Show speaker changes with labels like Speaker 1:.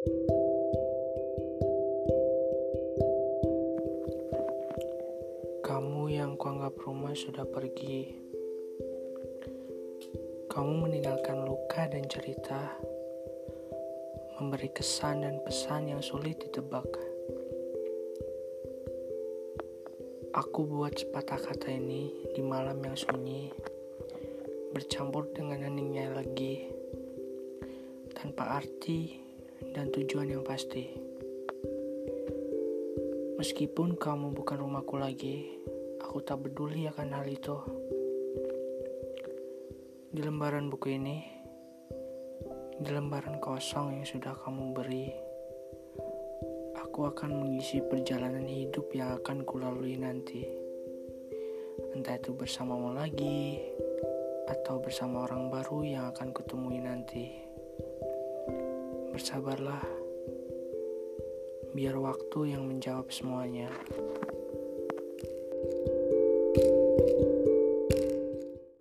Speaker 1: Kamu yang kuanggap rumah sudah pergi. Kamu meninggalkan luka dan cerita, memberi kesan dan pesan yang sulit ditebak. Aku buat sepatah kata ini di malam yang sunyi, bercampur dengan heningnya lagi, tanpa arti dan tujuan yang pasti. Meskipun kamu bukan rumahku lagi, aku tak peduli akan hal itu. Di lembaran buku ini, di lembaran kosong yang sudah kamu beri, aku akan mengisi perjalanan hidup yang akan kulalui nanti. Entah itu bersamamu lagi, atau bersama orang baru yang akan kutemui nanti. Bersabarlah biar waktu yang menjawab semuanya.